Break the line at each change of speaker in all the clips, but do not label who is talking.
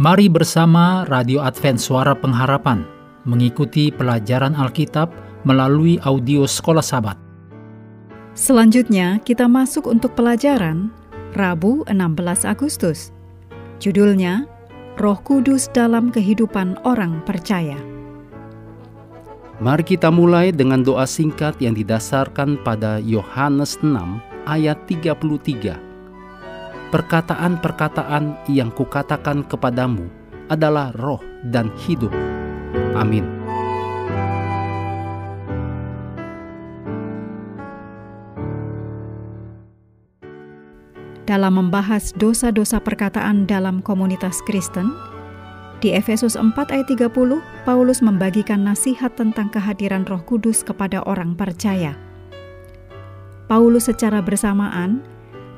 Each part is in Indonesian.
Mari bersama Radio Advent Suara Pengharapan mengikuti pelajaran Alkitab melalui audio Sekolah Sabat.
Selanjutnya kita masuk untuk pelajaran Rabu 16 Agustus. Judulnya Roh Kudus dalam Kehidupan Orang Percaya.
Mari kita mulai dengan doa singkat yang didasarkan pada Yohanes 6 ayat 33 perkataan-perkataan yang kukatakan kepadamu adalah roh dan hidup. Amin.
Dalam membahas dosa-dosa perkataan dalam komunitas Kristen, di Efesus 4 ayat 30, Paulus membagikan nasihat tentang kehadiran Roh Kudus kepada orang percaya. Paulus secara bersamaan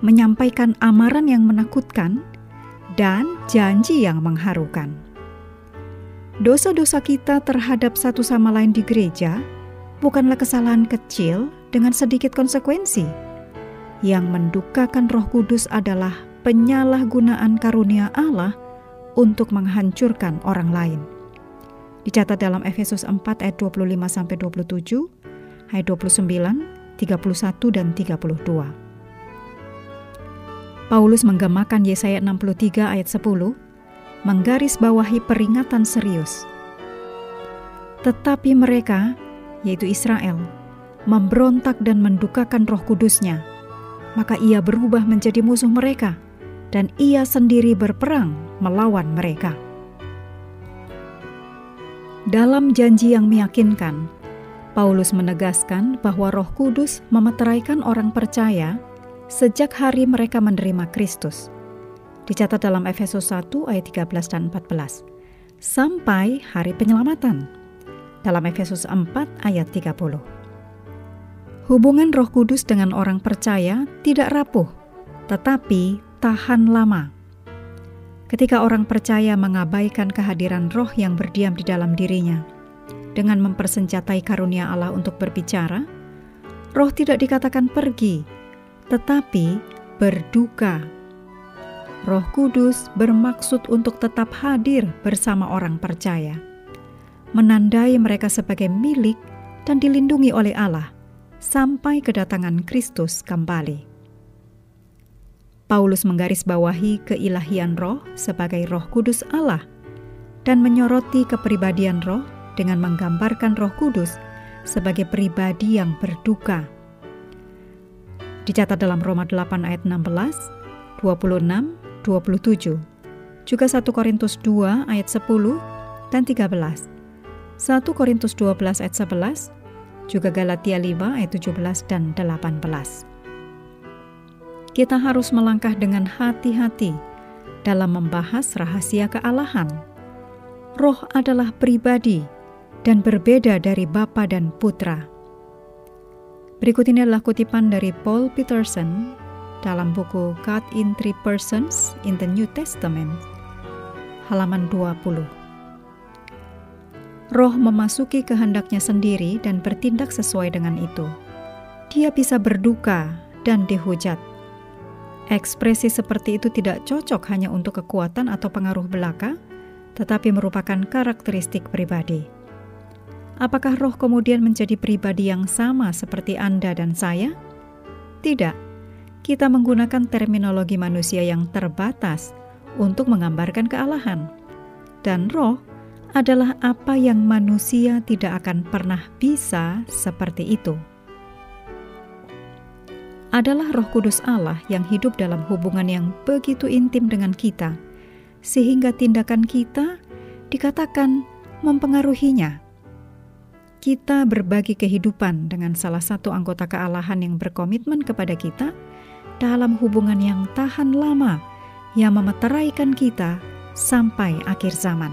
menyampaikan amaran yang menakutkan dan janji yang mengharukan. Dosa-dosa kita terhadap satu sama lain di gereja bukanlah kesalahan kecil dengan sedikit konsekuensi. Yang mendukakan Roh Kudus adalah penyalahgunaan karunia Allah untuk menghancurkan orang lain. Dicatat dalam Efesus 4 ayat 25 sampai 27, ayat 29, 31 dan 32. Paulus menggemakan Yesaya 63 ayat 10, menggaris bawahi peringatan serius. Tetapi mereka, yaitu Israel, memberontak dan mendukakan roh kudusnya, maka ia berubah menjadi musuh mereka, dan ia sendiri berperang melawan mereka. Dalam janji yang meyakinkan, Paulus menegaskan bahwa roh kudus memeteraikan orang percaya sejak hari mereka menerima Kristus. Dicatat dalam Efesus 1 ayat 13 dan 14. Sampai hari penyelamatan. Dalam Efesus 4 ayat 30. Hubungan Roh Kudus dengan orang percaya tidak rapuh, tetapi tahan lama. Ketika orang percaya mengabaikan kehadiran roh yang berdiam di dalam dirinya, dengan mempersenjatai karunia Allah untuk berbicara, roh tidak dikatakan pergi, tetapi berduka. Roh Kudus bermaksud untuk tetap hadir bersama orang percaya, menandai mereka sebagai milik dan dilindungi oleh Allah sampai kedatangan Kristus kembali. Paulus menggarisbawahi keilahian roh sebagai roh kudus Allah dan menyoroti kepribadian roh dengan menggambarkan roh kudus sebagai pribadi yang berduka Dicatat dalam Roma 8 ayat 16, 26, 27. Juga 1 Korintus 2 ayat 10 dan 13. 1 Korintus 12 ayat 11, juga Galatia 5 ayat 17 dan 18. Kita harus melangkah dengan hati-hati dalam membahas rahasia kealahan. Roh adalah pribadi dan berbeda dari Bapa dan Putra. Berikut ini adalah kutipan dari Paul Peterson dalam buku God in Three Persons in the New Testament, halaman 20. Roh memasuki kehendaknya sendiri dan bertindak sesuai dengan itu. Dia bisa berduka dan dihujat. Ekspresi seperti itu tidak cocok hanya untuk kekuatan atau pengaruh belaka, tetapi merupakan karakteristik pribadi. Apakah roh kemudian menjadi pribadi yang sama seperti Anda dan saya? Tidak. Kita menggunakan terminologi manusia yang terbatas untuk menggambarkan kealahan. Dan roh adalah apa yang manusia tidak akan pernah bisa seperti itu. Adalah Roh Kudus Allah yang hidup dalam hubungan yang begitu intim dengan kita, sehingga tindakan kita dikatakan mempengaruhinya kita berbagi kehidupan dengan salah satu anggota kealahan yang berkomitmen kepada kita dalam hubungan yang tahan lama yang memeteraikan kita sampai akhir zaman.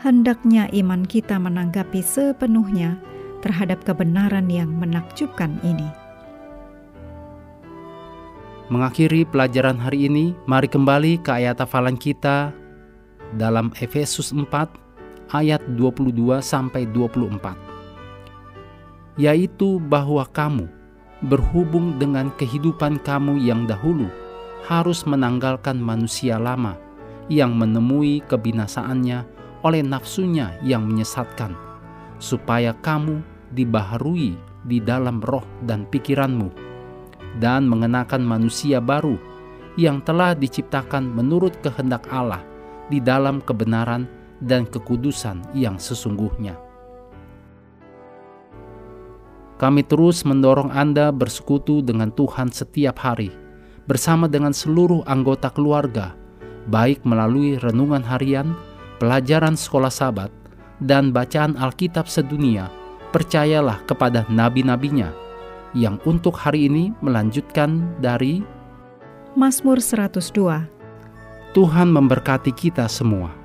Hendaknya iman kita menanggapi sepenuhnya terhadap kebenaran yang menakjubkan ini.
Mengakhiri pelajaran hari ini, mari kembali ke ayat hafalan kita dalam Efesus 4 ayat 22 sampai 24 yaitu bahwa kamu berhubung dengan kehidupan kamu yang dahulu harus menanggalkan manusia lama yang menemui kebinasaannya oleh nafsunya yang menyesatkan, supaya kamu dibaharui di dalam roh dan pikiranmu, dan mengenakan manusia baru yang telah diciptakan menurut kehendak Allah di dalam kebenaran dan kekudusan yang sesungguhnya. Kami terus mendorong Anda bersekutu dengan Tuhan setiap hari, bersama dengan seluruh anggota keluarga, baik melalui renungan harian, pelajaran sekolah sabat, dan bacaan Alkitab sedunia. Percayalah kepada nabi-nabinya yang untuk hari ini melanjutkan dari
Mazmur 102.
Tuhan memberkati kita semua.